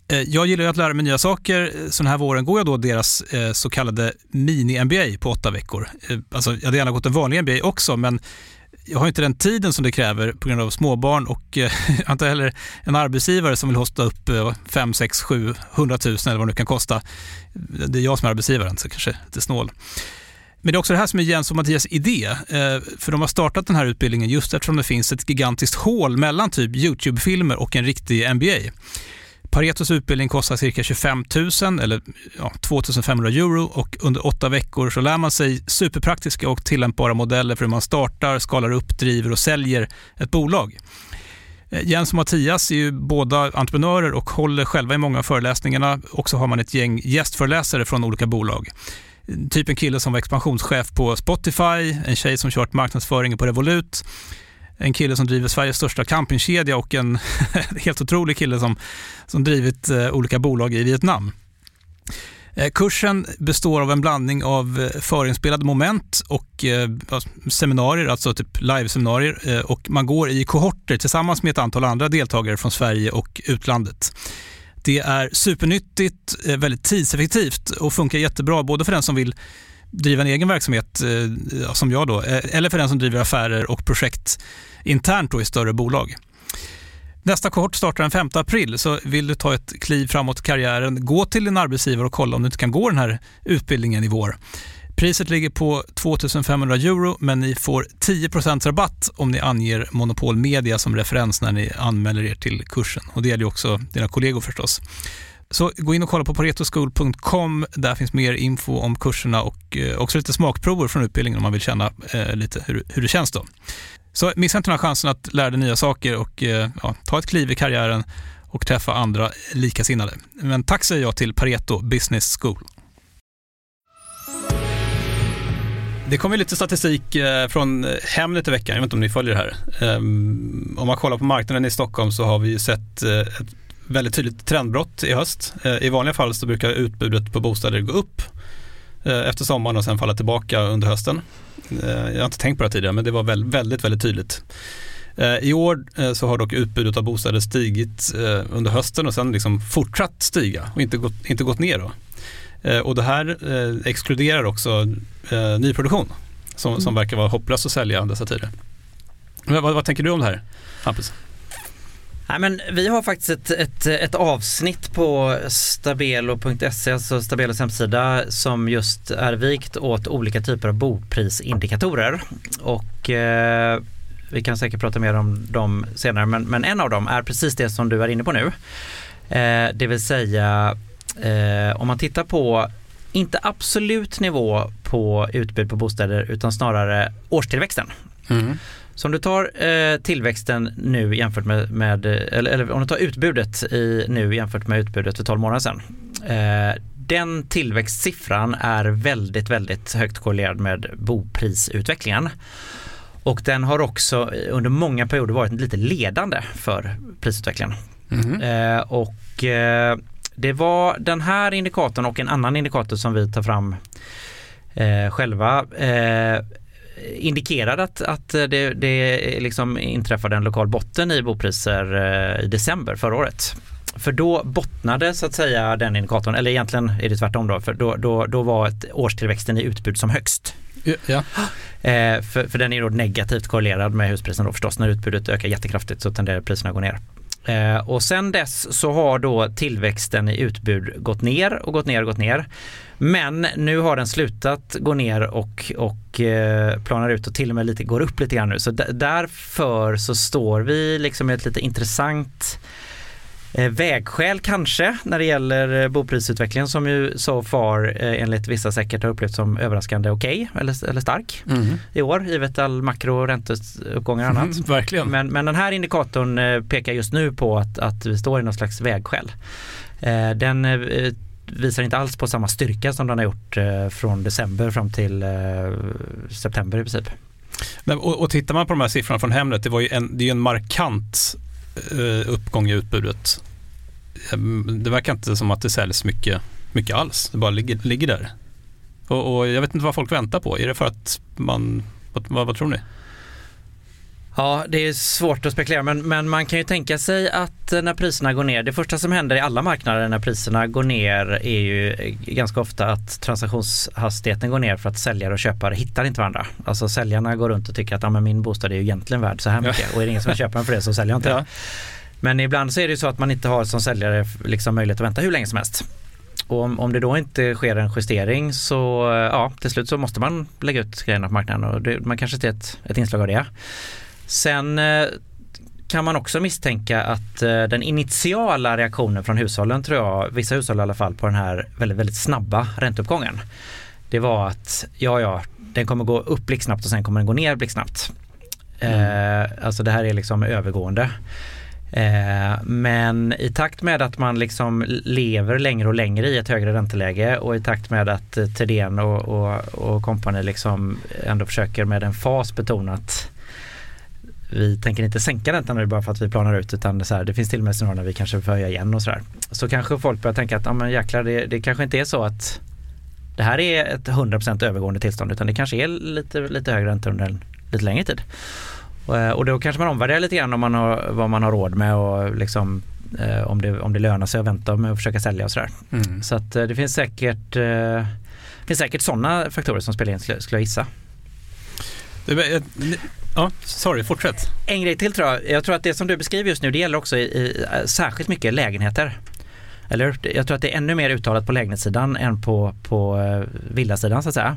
Eh, jag gillar att lära mig nya saker, så den här våren går jag då deras eh, så kallade mini-MBA på åtta veckor. Eh, alltså, jag hade gärna gått en vanlig MBA också, men jag har inte den tiden som det kräver på grund av småbarn och (laughs) jag har inte heller en arbetsgivare som vill hosta upp 5, 6, 7, 100 000 eller vad det nu kan kosta. Det är jag som är arbetsgivaren, så kanske lite snål. Men det är också det här som är Jens och Mattias idé. Eh, för de har startat den här utbildningen just eftersom det finns ett gigantiskt hål mellan typ YouTube-filmer och en riktig MBA. Paretos utbildning kostar cirka 25 000 eller ja, 2 500 euro och under åtta veckor så lär man sig superpraktiska och tillämpbara modeller för hur man startar, skalar upp, driver och säljer ett bolag. Eh, Jens och Mattias är ju båda entreprenörer och håller själva i många av föreläsningarna och så har man ett gäng gästföreläsare från olika bolag typ en kille som var expansionschef på Spotify, en tjej som kört marknadsföringen på Revolut, en kille som driver Sveriges största campingkedja och en (laughs) helt otrolig kille som, som drivit eh, olika bolag i Vietnam. Eh, kursen består av en blandning av eh, förinspelade moment och alltså seminarier, alltså typ liveseminarier och man går i kohorter tillsammans med ett antal andra deltagare från Sverige och utlandet. Det är supernyttigt, eh, väldigt tidseffektivt och funkar jättebra både för den som vill driva en egen verksamhet, eh, som jag då, eh, eller för den som driver affärer och projekt internt då i större bolag. Nästa kohort startar den 5 april, så vill du ta ett kliv framåt i karriären, gå till din arbetsgivare och kolla om du inte kan gå den här utbildningen i vår. Priset ligger på 2500 euro, men ni får 10% rabatt om ni anger Monopol Media som referens när ni anmäler er till kursen. Och Det gäller också dina kollegor förstås. Så gå in och kolla på paretoschool.com. Där finns mer info om kurserna och eh, också lite smakprover från utbildningen om man vill känna eh, lite hur, hur det känns. då. Så missa inte den här chansen att lära dig nya saker och eh, ja, ta ett kliv i karriären och träffa andra likasinnade. Men tack säger jag till Pareto Business School. Det kom ju lite statistik eh, från eh, Hemnet i veckan, jag vet inte om ni följer det här. Ehm, om man kollar på marknaden i Stockholm så har vi ju sett eh, ett väldigt tydligt trendbrott i höst. I vanliga fall så brukar utbudet på bostäder gå upp efter sommaren och sen falla tillbaka under hösten. Jag har inte tänkt på det tidigare men det var väldigt, väldigt tydligt. I år så har dock utbudet av bostäder stigit under hösten och sen liksom fortsatt stiga och inte gått, inte gått ner. Då. Och det här exkluderar också eh, nyproduktion som, mm. som verkar vara hopplöst att sälja dessa tider. vad, vad tänker du om det här, Hampus? Nej, men vi har faktiskt ett, ett, ett avsnitt på stabelo.se, alltså Stabelos hemsida, som just är vikt åt olika typer av boprisindikatorer. Och eh, vi kan säkert prata mer om dem senare, men, men en av dem är precis det som du är inne på nu. Eh, det vill säga Eh, om man tittar på, inte absolut nivå på utbud på bostäder utan snarare årstillväxten. Mm. Så om du tar eh, tillväxten nu jämfört med, med eller, eller, om du tar utbudet i, nu jämfört med utbudet för 12 månader sedan. Eh, den tillväxtsiffran är väldigt, väldigt högt korrelerad med boprisutvecklingen. Och den har också under många perioder varit lite ledande för prisutvecklingen. Mm. Eh, och eh, det var den här indikatorn och en annan indikator som vi tar fram eh, själva eh, indikerade att, att det, det liksom inträffade en lokal botten i bopriser eh, i december förra året. För då bottnade så att säga den indikatorn, eller egentligen är det tvärtom då, för då, då, då var ett årstillväxten i utbud som högst. Ja. Eh, för, för den är då negativt korrelerad med husprisen då förstås. När utbudet ökar jättekraftigt så tenderar priserna att gå ner. Eh, och sen dess så har då tillväxten i utbud gått ner och gått ner och gått ner. Men nu har den slutat gå ner och, och eh, planar ut och till och med lite går upp lite grann nu. Så därför så står vi liksom i ett lite intressant vägskäl kanske när det gäller eh, boprisutvecklingen som ju so far eh, enligt vissa säkert har upplevts som överraskande okej okay, eller, eller stark mm. i år givet all makro och ränteuppgångar och annat. Mm, verkligen. Men, men den här indikatorn pekar just nu på att, att vi står i någon slags vägskäl. Den visar inte alls på samma styrka som den har gjort från december fram till september i princip. Och, och tittar man på de här siffrorna från Hemnet, det var ju en, det är en markant Eh, uppgång i utbudet ehm, det verkar inte som att det säljs mycket, mycket alls. Det bara ligger, ligger där. Och, och, jag vet inte vad folk väntar på. Är det för att man, vad, vad tror ni? Ja, det är svårt att spekulera men, men man kan ju tänka sig att när priserna går ner, det första som händer i alla marknader när priserna går ner är ju ganska ofta att transaktionshastigheten går ner för att säljare och köpare hittar inte varandra. Alltså säljarna går runt och tycker att ja, men min bostad är ju egentligen värd så här mycket och är det ingen som vill köpa den för det så säljer jag inte. Ja. Men ibland så är det så att man inte har som säljare liksom möjlighet att vänta hur länge som helst. Och om, om det då inte sker en justering så ja, till slut så måste man lägga ut grejerna på marknaden och det, man kanske ser ett, ett inslag av det. Sen eh, kan man också misstänka att eh, den initiala reaktionen från hushållen tror jag, vissa hushåll i alla fall, på den här väldigt, väldigt snabba ränteuppgången. Det var att ja, ja, den kommer gå upp blixtsnabbt och sen kommer den gå ner blixtsnabbt. Mm. Eh, alltså det här är liksom övergående. Eh, men i takt med att man liksom lever längre och längre i ett högre ränteläge och i takt med att eh, Thedéen och, och, och company liksom ändå försöker med en fas betona att vi tänker inte sänka räntan nu bara för att vi planar ut utan det, så här, det finns till och med scenarier när vi kanske får höja igen och sådär. Så kanske folk börjar tänka att ja, men jäklar det, det kanske inte är så att det här är ett 100% övergående tillstånd utan det kanske är lite, lite högre ränta under en lite längre tid. Eh, och då kanske man omvärderar lite grann om man har, vad man har råd med och liksom, eh, om, det, om det lönar sig att vänta med att försöka sälja och sådär. Mm. Så att eh, det finns säkert, eh, finns säkert sådana faktorer som spelar in skulle jag gissa. Ja, sorry, fortsätt. En grej till tror jag. Jag tror att det som du beskriver just nu det gäller också i, i särskilt mycket lägenheter. Eller Jag tror att det är ännu mer uttalat på lägenhetssidan än på, på villasidan så att säga.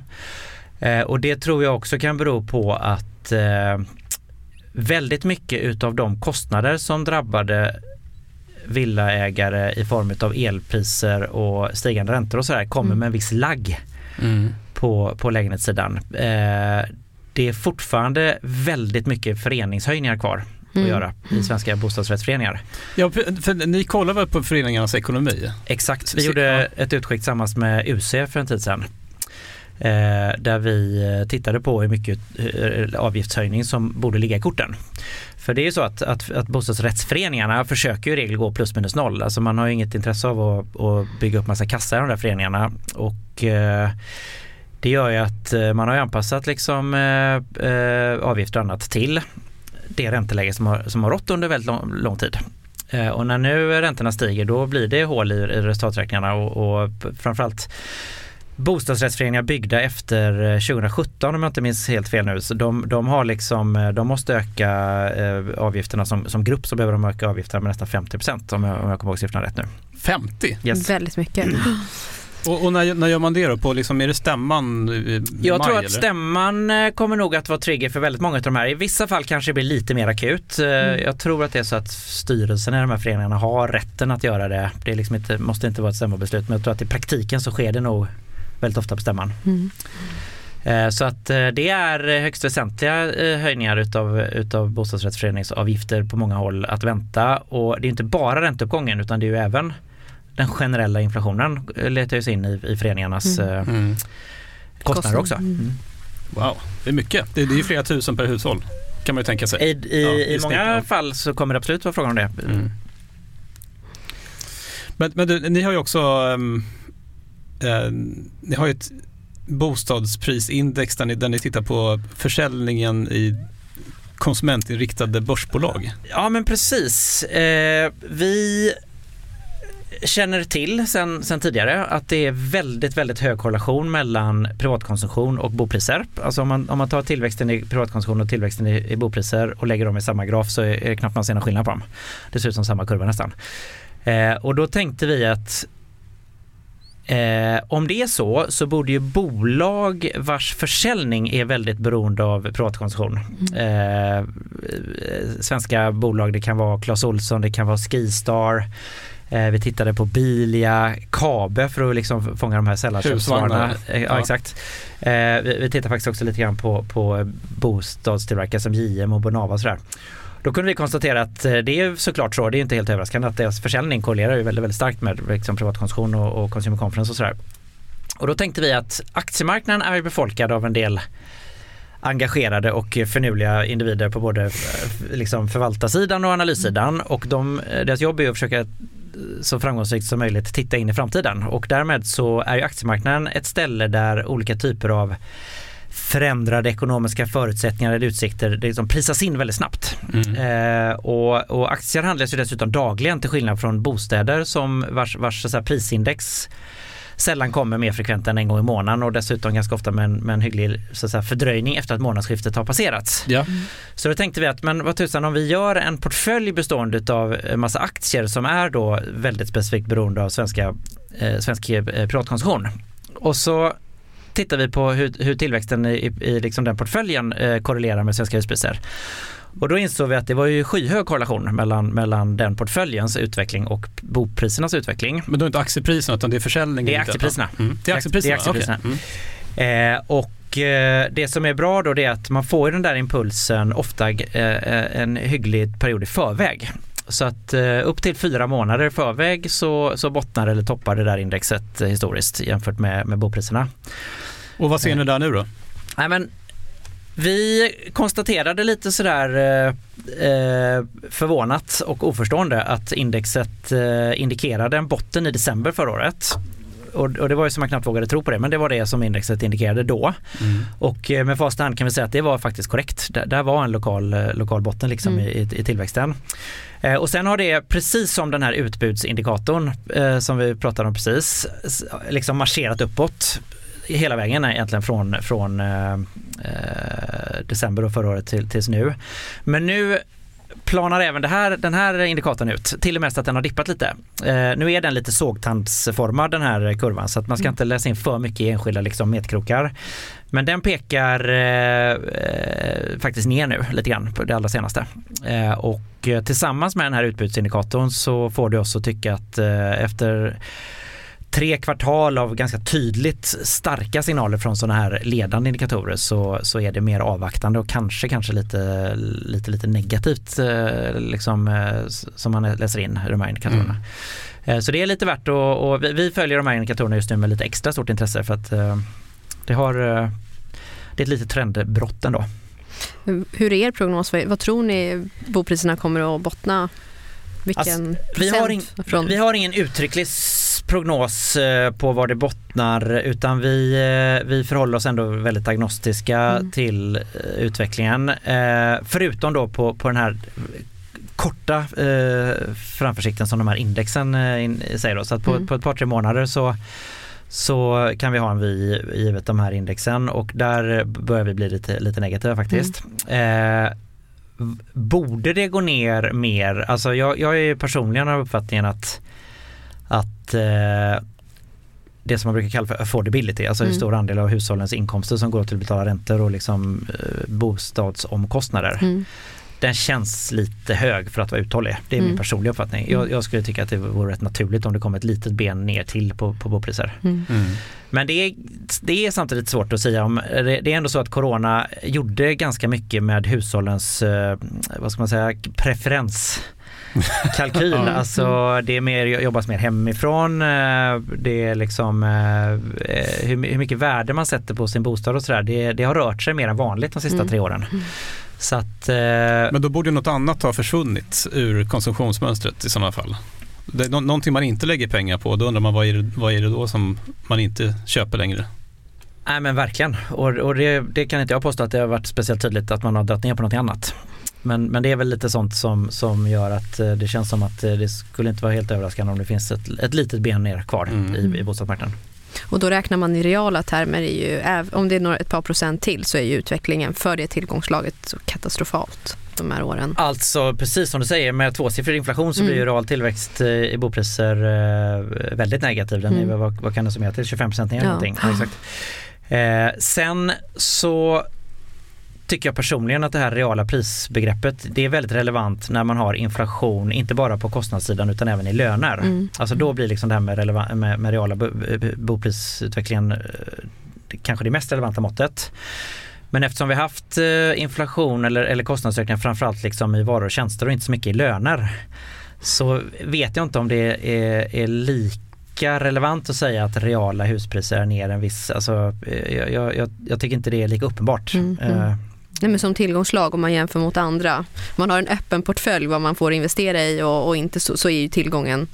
Eh, och det tror jag också kan bero på att eh, väldigt mycket utav de kostnader som drabbade villaägare i form av elpriser och stigande räntor och sådär kommer mm. med en viss lagg mm. på, på lägenhetssidan. Eh, det är fortfarande väldigt mycket föreningshöjningar kvar mm. att göra i svenska bostadsrättsföreningar. Ja, för ni kollar väl på föreningarnas ekonomi? Exakt, vi gjorde ett utskick tillsammans med UC för en tid sedan Eh, där vi eh, tittade på hur mycket eh, avgiftshöjning som borde ligga i korten. För det är ju så att, att, att bostadsrättsföreningarna försöker i regel gå plus minus noll. Alltså man har ju inget intresse av att, att bygga upp massa kassa i de där föreningarna. Och eh, det gör ju att man har anpassat liksom, eh, avgifter och annat till det ränteläge som har, som har rått under väldigt lång, lång tid. Eh, och när nu räntorna stiger då blir det hål i, i resultaträkningarna och, och framförallt bostadsrättsföreningar byggda efter 2017 eh, om jag inte minns helt fel nu. Så de, de har liksom, eh, de måste öka eh, avgifterna som, som grupp så behöver de öka avgifterna med nästan 50 procent om jag, om jag kommer ihåg siffran rätt nu. 50? Yes. Väldigt mycket. (clears throat) Och, och när, när, gör man det då? På liksom, är det stämman i Jag maj, tror att eller? stämman kommer nog att vara trigger för väldigt många av de här. I vissa fall kanske det blir lite mer akut. Mm. Jag tror att det är så att styrelsen i de här föreningarna har rätten att göra det. Det liksom inte, måste inte vara ett stämmobeslut men jag tror att i praktiken så sker det nog väldigt ofta på stämman. Mm. Eh, så att eh, det är högst väsentliga eh, höjningar utav, utav bostadsrättsföreningsavgifter på många håll att vänta och det är inte bara ränteuppgången utan det är ju även den generella inflationen letar ju sig in i, i föreningarnas Mm. eh, Mm. kostnader också. Mm. Mm. Wow, det är mycket. Det, det är ju flera tusen per hushåll kan man ju tänka sig. I, i, Ja, i många snitt, ja. fall så kommer det absolut vara frågan om det. Mm. Men, men du, ni har ju också ehm, eh, ni har ju ett bostadsprisindex där ni, där ni tittar på försäljningen i konsumentinriktade börsbolag. Ja men precis. Eh, vi känner till sen, sen tidigare att det är väldigt, väldigt hög korrelation mellan privatkonsumtion och bopriser. Alltså om man, om man tar tillväxten i privatkonsumtion och tillväxten i, i bopriser och lägger dem i samma graf så är det knappt man ser någon skillnad på dem. Det ser ut som samma kurva nästan. Eh, och då tänkte vi att Eh, om det är så så borde ju bolag vars försäljning är väldigt beroende av privatkonsumtion. Eh, svenska bolag, det kan vara Clas Ohlson, det kan vara Skistar. Eh, vi tittade på Bilia, Kabe för att liksom fånga de här sällanköpsvarorna. Eh, ja, Ja. exakt. Eh, vi, vi tittar faktiskt också lite grann på, på bostadstillverkare som JM och Bonava och sådär. Då kunde vi konstatera att det är såklart så, det är inte helt överraskande att deras försäljning korrelerar ju väldigt, väldigt starkt med liksom, privatkonsumtion och, och consumer conference och sådär. Och då tänkte vi att aktiemarknaden är befolkad av en del engagerade och förnuliga individer på både liksom förvaltarsidan och analyssidan och de, deras jobb är att försöka så framgångsrikt som möjligt titta in i framtiden och därmed så är ju aktiemarknaden ett ställe där olika typer av förändrade ekonomiska förutsättningar eller utsikter det liksom prisas in väldigt snabbt. Mm. Eh, och, och aktier handlas ju dessutom dagligen till skillnad från bostäder som vars, vars prisindex sällan kommer mer frekvent än en gång i månaden och dessutom ganska ofta med en, med en hygglig säga, fördröjning efter att månadsskiftet har passerats. Ja. Så då tänkte vi att men vad tusan om vi gör en portfölj bestående av en massa aktier som är då väldigt specifikt beroende av svenska, eh, svensk eh, privatkonsumtion. Och så tittar vi på hur, hur tillväxten i, i liksom den portföljen eh, korrelerar med svenska huspriser. Och då insåg vi att det var ju skyhög korrelation mellan, mellan den portföljens utveckling och boprisernas utveckling. Men då är det inte aktiepriserna utan det är försäljningen? Det är aktiepriserna. Mm. Det är aktiepriserna? Det är aktiepriserna. Okej. Mm. Eh, och eh, det som är bra då det är att man får den där impulsen ofta eh, en hygglig period i förväg. Så att eh, upp till fyra månader i förväg så, så bottnar eller toppar det där indexet eh, historiskt jämfört med, med bopriserna. Och vad ser ni där nu då? Nej, men vi konstaterade lite sådär eh, eh, förvånat och oförstående att indexet eh, indikerade en botten i december förra året. Och, och det var ju som man knappt vågade tro på det, men det var det som indexet indikerade då. Mm. Och eh, med facit i hand kan vi säga att det var faktiskt korrekt. Där, där var en lokal, eh, lokal botten liksom Mm. i, i, i tillväxten. Eh, och sen har det, precis som den här utbudsindikatorn eh, som vi pratade om precis, liksom marscherat uppåt hela vägen egentligen från, från eh, eh, december och förra året till, tills nu. Men nu planar även här, den här indikatorn ut, till och med så att den har dippat lite. Eh, nu är den lite sågtandsformad den här kurvan så att man ska inte läsa in för mycket i enskilda liksom, metkrokar. Men den pekar eh, eh, faktiskt ner nu lite grann på det allra senaste. Eh, och eh, tillsammans med den här utbudsindikatorn så får det oss att tycka att efter tre kvartal av ganska tydligt starka signaler från sådana här ledande indikatorer så, så är det mer avvaktande och kanske, kanske lite, lite, lite negativt eh, liksom, eh, som man läser in i de här indikatorerna. Eh, Så det är lite värt att, och vi- vi följer de här indikatorerna just nu med lite extra stort intresse för att det har det är ett litet trendbrott ändå. Hur är er prognos? Vad tror ni bopriserna kommer att bottna? Vilken vi har procent? från... Vi har ingen uttrycklig prognos eh, på var det bottnar utan vi, eh, vi förhåller oss ändå väldigt agnostiska Mm. till eh, utvecklingen. Eh, Förutom då på, på den här korta eh, framförsikten som de här indexen eh, in, säger då. Så att på, Mm. på ett par tre månader så så kan vi ha en vi givet de här indexen och där börjar vi bli lite, lite negativa faktiskt. Eh, v- borde det gå ner mer? Alltså jag, jag är personligen av uppfattningen att, att eh, det som man brukar kalla för affordability, alltså hur Mm. stor andel av hushållens inkomster som går till att betala räntor och liksom, eh, bostadsomkostnader. Mm. Den känns lite hög för att vara uthållig. Det är min Mm. personliga uppfattning. Jag, jag skulle tycka att det vore rätt naturligt om det kom ett litet ben ner till på, på bopriser. Mm. Mm. Men det är, det är samtidigt svårt att säga om. Det det är ändå så att corona gjorde ganska mycket med hushållens, eh, vad ska man säga, preferens kalkyl. alltså det är mer, jobbas mer hemifrån. Det är liksom hur, hur mycket värde man sätter på sin bostad och sådär. Det, det har rört sig mer än vanligt de sista mm. tre åren. Så att, Men då borde något annat ha försvunnit ur konsumtionsmönstret i sådana fall? Det är någonting man inte lägger pengar på, då undrar man vad är det, vad är det då som man inte köper längre? Nej men verkligen och, och det, det, kan inte jag påstå att det har varit speciellt tydligt att man har dragit ner på något annat. Men, men det är väl lite sånt som, som gör att eh, det känns som att eh, det skulle inte vara helt överraskande om det finns ett, ett litet ben ner kvar mm. i, i bostadsmarknaden. Och då räknar man i reala termer, är ju, om det är några, ett par procent till så är ju utvecklingen för det tillgångslaget katastrofalt de här åren. Alltså precis som du säger med tvåsiffrig inflation så mm. blir ju real tillväxt eh, i bopriser väldigt negativ. Den är, mm. vad, vad kan det summera till? 25 ner ja. någonting. Ja, exakt. Eh, sen så tycker jag personligen att det här reala prisbegreppet det är väldigt relevant när man har inflation, inte bara på kostnadssidan utan även i löner. Mm. Alltså då blir liksom det här med, med, med reala boprisutvecklingen eh, kanske det mest relevanta måttet. Men eftersom vi haft eh, inflation eller, eller kostnadsökningar framförallt liksom i varor och tjänster och inte så mycket i löner så vet jag inte om det är, är lika relevant att säga att reala huspriser är ner en viss, alltså eh, jag, jag, jag tycker inte det är lika uppenbart. Mm, mm. Nej, men som tillgångslag om man jämför mot andra. Man har en öppen portfölj vad man får investera i och, och inte så, så, är ju tillgången,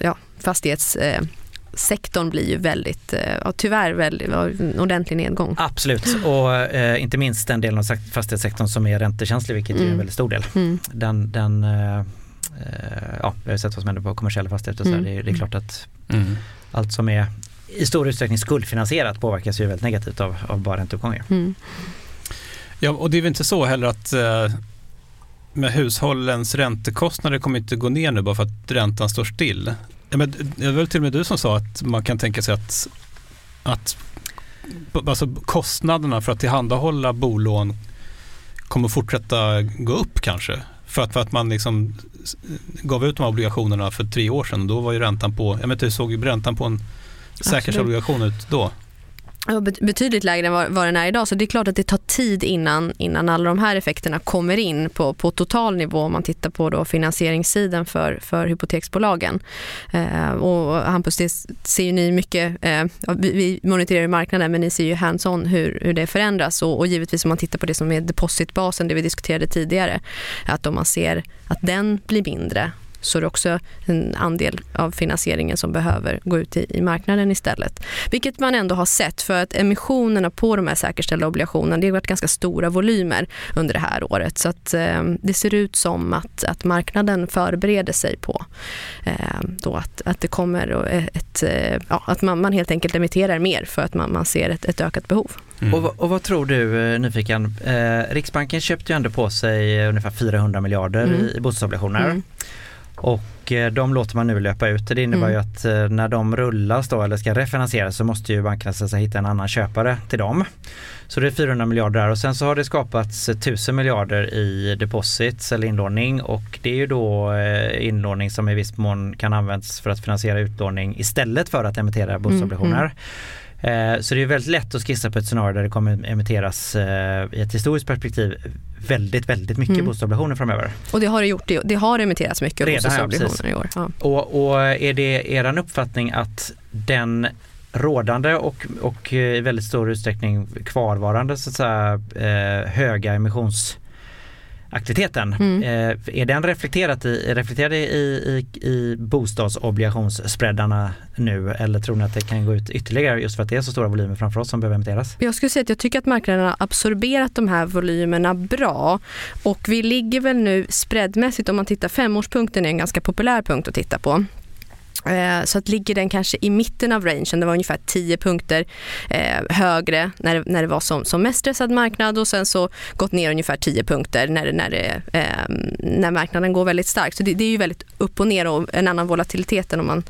ja, fastighetssektorn blir ju väldigt, ja, tyvärr väldigt, en ordentlig nedgång. Absolut och eh, inte minst den delen av fastighetssektorn som är räntekänslig vilket mm. är en väldigt stor del. Mm. Den, den eh, Eh, ja, vi har sett vad som händer på kommersiella fastigheter. Så mm. det, det, är klart att mm. allt som är i stor utsträckning skuldfinansierat påverkas ju väldigt negativt av, av bara ränteuppgångar. Mm. Ja, och det är väl inte så heller att eh, med hushållens räntekostnader kommer inte gå ner nu bara för att räntan står still. Ja, men det är väl till och med du som sa att man kan tänka sig att, att alltså kostnaderna för att tillhandahålla bolån kommer fortsätta gå upp kanske? För att, för att man liksom gav ut de här obligationerna för tre år sedan. Då var ju räntan på, jag vet inte, hur såg ju räntan på en säkerhetsobligation ut då? Betydligt lägre än vad, den är idag. Så det är klart att det tar tid innan, innan alla de här effekterna kommer in på, på total nivå om man tittar på då finansieringssidan för, för hypoteksbolagen. Eh, och Hampus, det ser ju ni mycket, eh, vi, vi monitorerar marknaden men ni ser ju hands-on hur, hur det förändras och, och givetvis om man tittar på det som är depositbasen, det vi diskuterade tidigare, att om man ser att den blir mindre så är det också en andel av finansieringen som behöver gå ut i, i marknaden istället. Vilket man ändå har sett för att emissionerna på de här säkerställda obligationerna det har varit ganska stora volymer under det här året. Så att eh, det ser ut som att, att marknaden förbereder sig på eh, då att, att det kommer ett, eh, ja, att man, man helt enkelt emitterar mer för att man, man ser ett, ett ökat behov. Mm. Och, och, vad tror du, eh, nyfiken, eh, Riksbanken köpte ju ändå på sig ungefär 400 miljarder mm. i, i bostadsobligationer. Mm. Och eh, de låter man nu löpa ut. Det innebär mm. ju att eh, när de rullas då eller ska refinansieras så måste ju bankerna så hitta en annan köpare till dem. Så det är 400 miljarder där och sen så har det skapats 1000 miljarder i deposits eller inlåning och det är ju då eh, inlåning som i viss mån kan användas för att finansiera utlåning istället för att emittera bostadsobligationer. Mm. Mm. Så det är väldigt lätt att skissa på ett scenario där det kommer emitteras i ett historiskt perspektiv väldigt, väldigt mycket mm. bostadsobligationer framöver. Och det har det gjort, det har emitterats mycket Redan, bostadsobligationer i år. Ja. Och, och, är det er uppfattning att den rådande och, och i väldigt stor utsträckning kvarvarande så att säga, eh, höga emissions aktiviteten. Mm. Eh, är den reflekterad i, reflekterad i, i, i bostadsobligationsspreadarna nu eller tror ni att det kan gå ut ytterligare just för att det är så stora volymer framför oss som behöver emitteras? Jag skulle säga att jag tycker att marknaden har absorberat de här volymerna bra och vi ligger väl nu spreadmässigt om man tittar femårspunkten är en ganska populär punkt att titta på. Eh, så att ligger den kanske i mitten av rangen, det var ungefär 10 punkter eh, högre när det, när det var som, som mest stressad marknad och sen så gått ner ungefär 10 punkter när, när, det, eh, ehm, när marknaden går väldigt starkt. Så det, det, är ju väldigt upp och ner och en annan volatilitet än om man,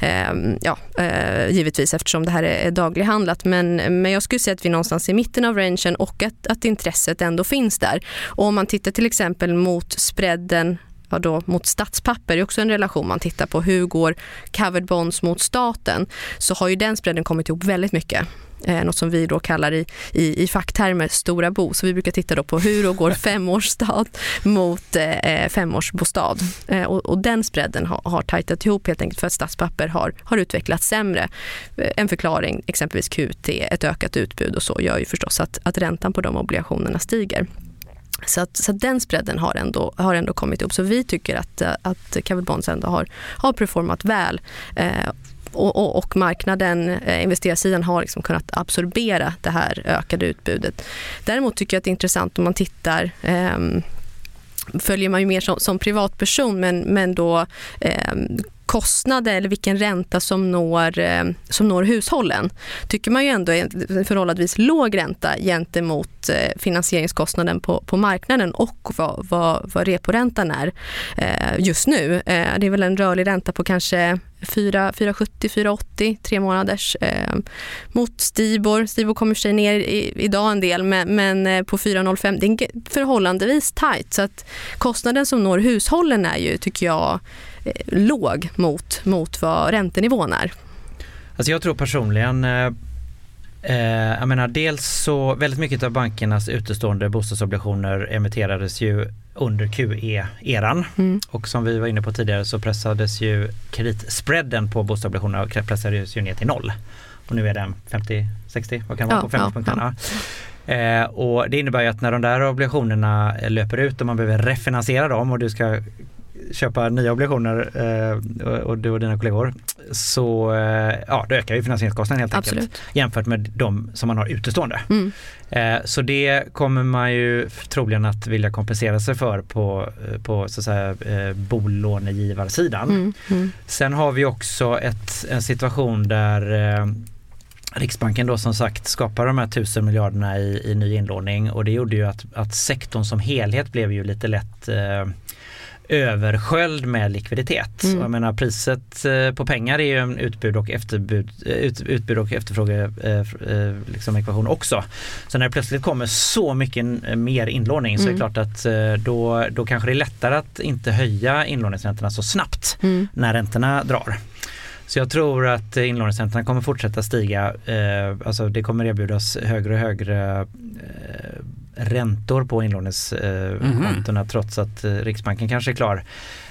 eh, ja eh, givetvis eftersom det här är daglighandlat. Men, men jag skulle säga att vi är någonstans i mitten av rangen och att, att intresset ändå finns där. Och om man tittar till exempel mot spreaden ja då, mot statspapper, det är också en relation man tittar på. Hur går covered bonds mot staten? Så har ju den spreaden kommit ihop väldigt mycket eh, något som vi då kallar i, i, i facktermer stora bo. Så vi brukar titta då på hur då går (laughs) femårsstad mot eh, femårsbostad. Eh, och, och, den spreaden har, har tajtat ihop helt enkelt för att statspapper har, har utvecklats sämre. Eh, en förklaring, exempelvis QT, ett ökat utbud och så gör ju förstås att, att räntan på de obligationerna stiger. Så, att, så att den spreaden har ändå, har ändå kommit upp. Så vi tycker att, eh, att covered bonds ändå har, har performat väl. Eh, och, och, och, marknaden, eh, investerarsidan har liksom kunnat absorbera det här ökade utbudet. Däremot tycker jag att det är intressant om man tittar eh, följer man ju mer som, som privatperson men, men då eh, kostnader eller vilken ränta som når, eh, som når hushållen tycker man ju ändå är en förhållandevis låg ränta gentemot eh, finansieringskostnaden på, på marknaden och vad, vad, vad reporäntan är eh, just nu. Det är väl en rörlig ränta på kanske 4,70-4,80 tre månaders mot Stibor. Stibor kommer sig ner i, idag en del men, men på 4,05 det är förhållandevis tajt så att kostnaden som når hushållen är ju tycker jag låg mot, mot vad räntenivån är. Alltså jag tror personligen eh, eh, jag menar dels så väldigt mycket av bankernas utestående bostadsobligationer emitterades ju under QE-eran mm. och som vi var inne på tidigare så pressades ju kreditspreaden på bostadsobligationer pressades ju ner till noll. Och nu är den 50-60, vad kan det vara på 50 ja, ja, ja. Eh, och det innebär ju att när de där obligationerna löper ut och man behöver refinansiera dem och du ska köpa nya obligationer eh, och du och dina kollegor så eh, ja, då ökar ju finansieringskostnaden helt Absolut. enkelt jämfört med de som man har utestående. Mm. Eh, så det kommer man ju troligen att vilja kompensera sig för på, på så att säga, bolånegivarsidan. Mm. Mm. Sen har vi också ett, en situation där Riksbanken då som sagt skapar de här tusen miljarderna i, i ny inlåning och det gjorde ju att, att sektorn som helhet blev ju lite lätt eh, översköljd med likviditet. Mm. Jag menar priset eh, på pengar är ju en utbud och efterbud, eh, ut, utbud och efterfråge eh, liksom ekvation också. Så när det plötsligt kommer så mycket mer inlåning mm. så är det mm. klart att då, då kanske det är lättare att inte höja inlåningsräntorna så snabbt mm. när räntorna drar. Så jag tror att inlåningsräntorna kommer fortsätta stiga. alltså det kommer erbjudas högre och högre räntor på inlåningskontona mm. trots att eh, Riksbanken kanske är klar.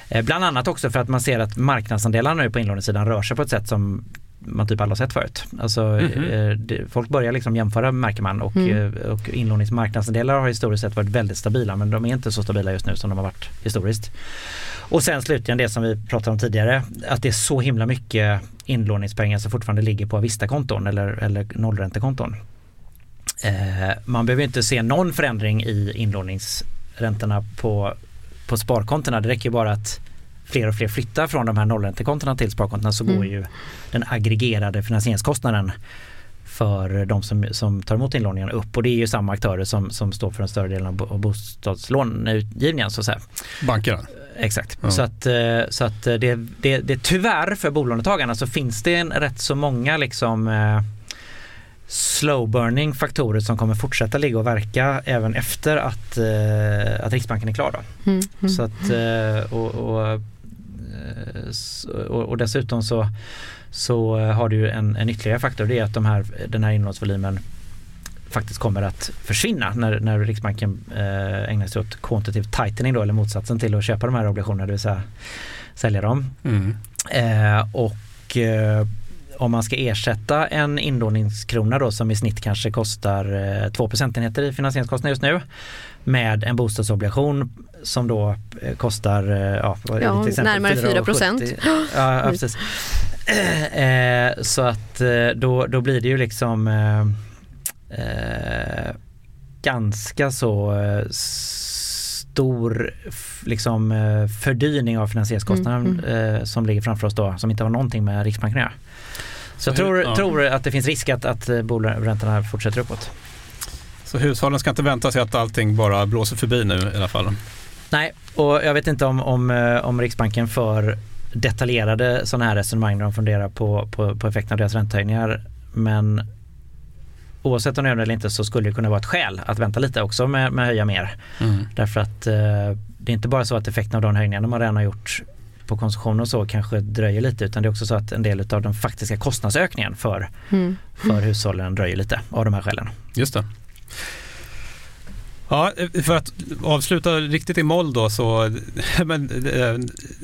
Eh, bland annat också för att man ser att marknadsandelarna nu på inlåningssidan rör sig på ett sätt som man typ aldrig har sett förut. Alltså, mm det, folk börjar liksom jämföra märker man och, mm. och inlåningsmarknadsandelar har historiskt sett varit väldigt stabila men de är inte så stabila just nu som de har varit historiskt. Och sen slutligen det som vi pratade om tidigare att det är så himla mycket inlåningspengar som fortfarande ligger på Avista-konton eller, eller nollräntekonton. Eh, man behöver inte se någon förändring i inlåningsräntorna på, på sparkontona. Det räcker bara att fler och fler flyttar från de här nollräntekontona till sparkontona så mm. går ju den aggregerade finansieringskostnaden för de som, som tar emot inlåningen upp och det är ju samma aktörer som, som står för den större delen av bostadslånutgivningen så att säga. Bankerna? Exakt. Ja. Så att, eh, så att det, det, det tyvärr för bolånetagarna så finns det en rätt så många liksom eh, slow burning faktorer som kommer fortsätta ligga och verka även efter att, eh, att Riksbanken är klar. Då. Mm, mm, så att, eh, och, och, eh, och, och, dessutom så, så har du en, en ytterligare faktor det är att de här, den här inlåningsvolymen faktiskt kommer att försvinna när, när Riksbanken eh, ägnar sig åt quantitative tightening då, eller motsatsen till att köpa de här obligationerna, det vill säga sälja dem. Mm. Eh, och eh, om man ska ersätta en inlåningskrona då som i snitt kanske kostar eh, 2 procentenheter i finansieringskostnad just nu med en bostadsobligation som då eh, kostar eh, ja, ja, till närmare 4 procent. (gasps) Ja, ja, precis. Eh, så att eh, då, då blir det ju liksom eh, ganska så stor liksom, fördyring av finansieringskostnaden mm, mm. som ligger framför oss då som inte har någonting med Riksbanken att göra. Så jag tror, ja. tror att det finns risk att, att eh, bolåneräntorna fortsätter uppåt. Så hushållen ska inte vänta sig att allting bara blåser förbi nu i alla fall? Nej, och jag vet inte om, om, eh, om Riksbanken för detaljerade sådana här resonemang när de funderar på, på, på effekten av deras räntehöjningar. Men oavsett om de gör det eller inte så skulle det kunna vara ett skäl att vänta lite också med, med att höja mer. Mm. Därför att eh, det är inte bara så att effekten av de höjningarna man redan har gjort på konsumtion och så kanske dröjer lite utan det är också så att en del av den faktiska kostnadsökningen för, mm. för hushållen dröjer lite av de här skälen. Just det. Ja, för att avsluta riktigt i moll då så, (laughs) men, eh,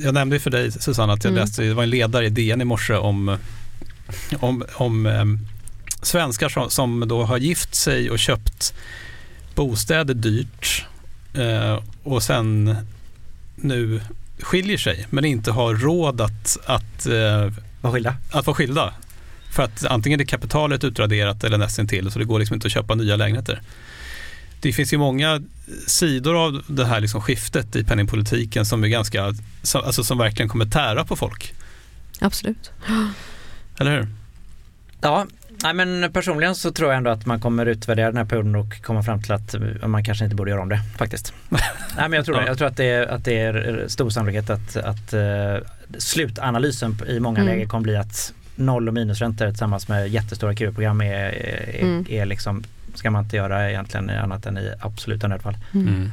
jag nämnde ju för dig Susanna att jag mm. läste, det var en ledare i DN i morse om, om, om um, svenskar som, som, då har gift sig och köpt bostäder dyrt uh, och sen nu skiljer sig men inte har råd att, att, uh, vara skilda. att vara skilda. För att antingen är kapitalet utraderat eller nästan till så det går liksom inte att köpa nya lägenheter det finns ju många sidor av det här liksom skiftet i penningpolitiken som är ganska, alltså som verkligen kommer tära på folk. Absolut. Eller hur? Ja, Nej, men personligen så tror jag ändå att man kommer utvärdera den här perioden och komma fram till att man kanske inte borde göra om det faktiskt. (laughs) Nej, men jag tror, ja. jag tror att, det är, att det är stor sannolikhet att, att uh, slutanalysen i många mm. läger kommer bli att noll och minusräntor tillsammans med jättestora QE-program är, är, mm. är liksom ska man inte göra egentligen annat än i absoluta nödfall. Mm. Mm.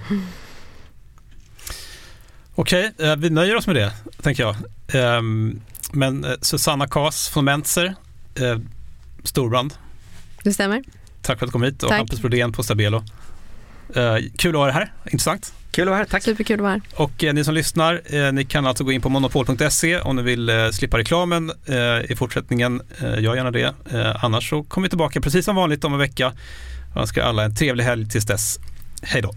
Okej, okay, eh, vi nöjer oss med det, tänker jag. Ehm, men eh, Susanna Kas från Mentzer, eh, storbrand. Det stämmer. Tack för att du kom hit och Tack. Hampus Brodén på Stabelo. Kul att ha dig här, intressant. Kul att vara här, tack. Superkul att vara här. Och eh, ni som lyssnar, eh, ni kan alltså gå in på monopol.se om ni vill eh, slippa reklamen i fortsättningen. gör gärna det. annars så kommer vi tillbaka precis som vanligt om en vecka. Jag önskar alla en trevlig helg tills dess. Hej då.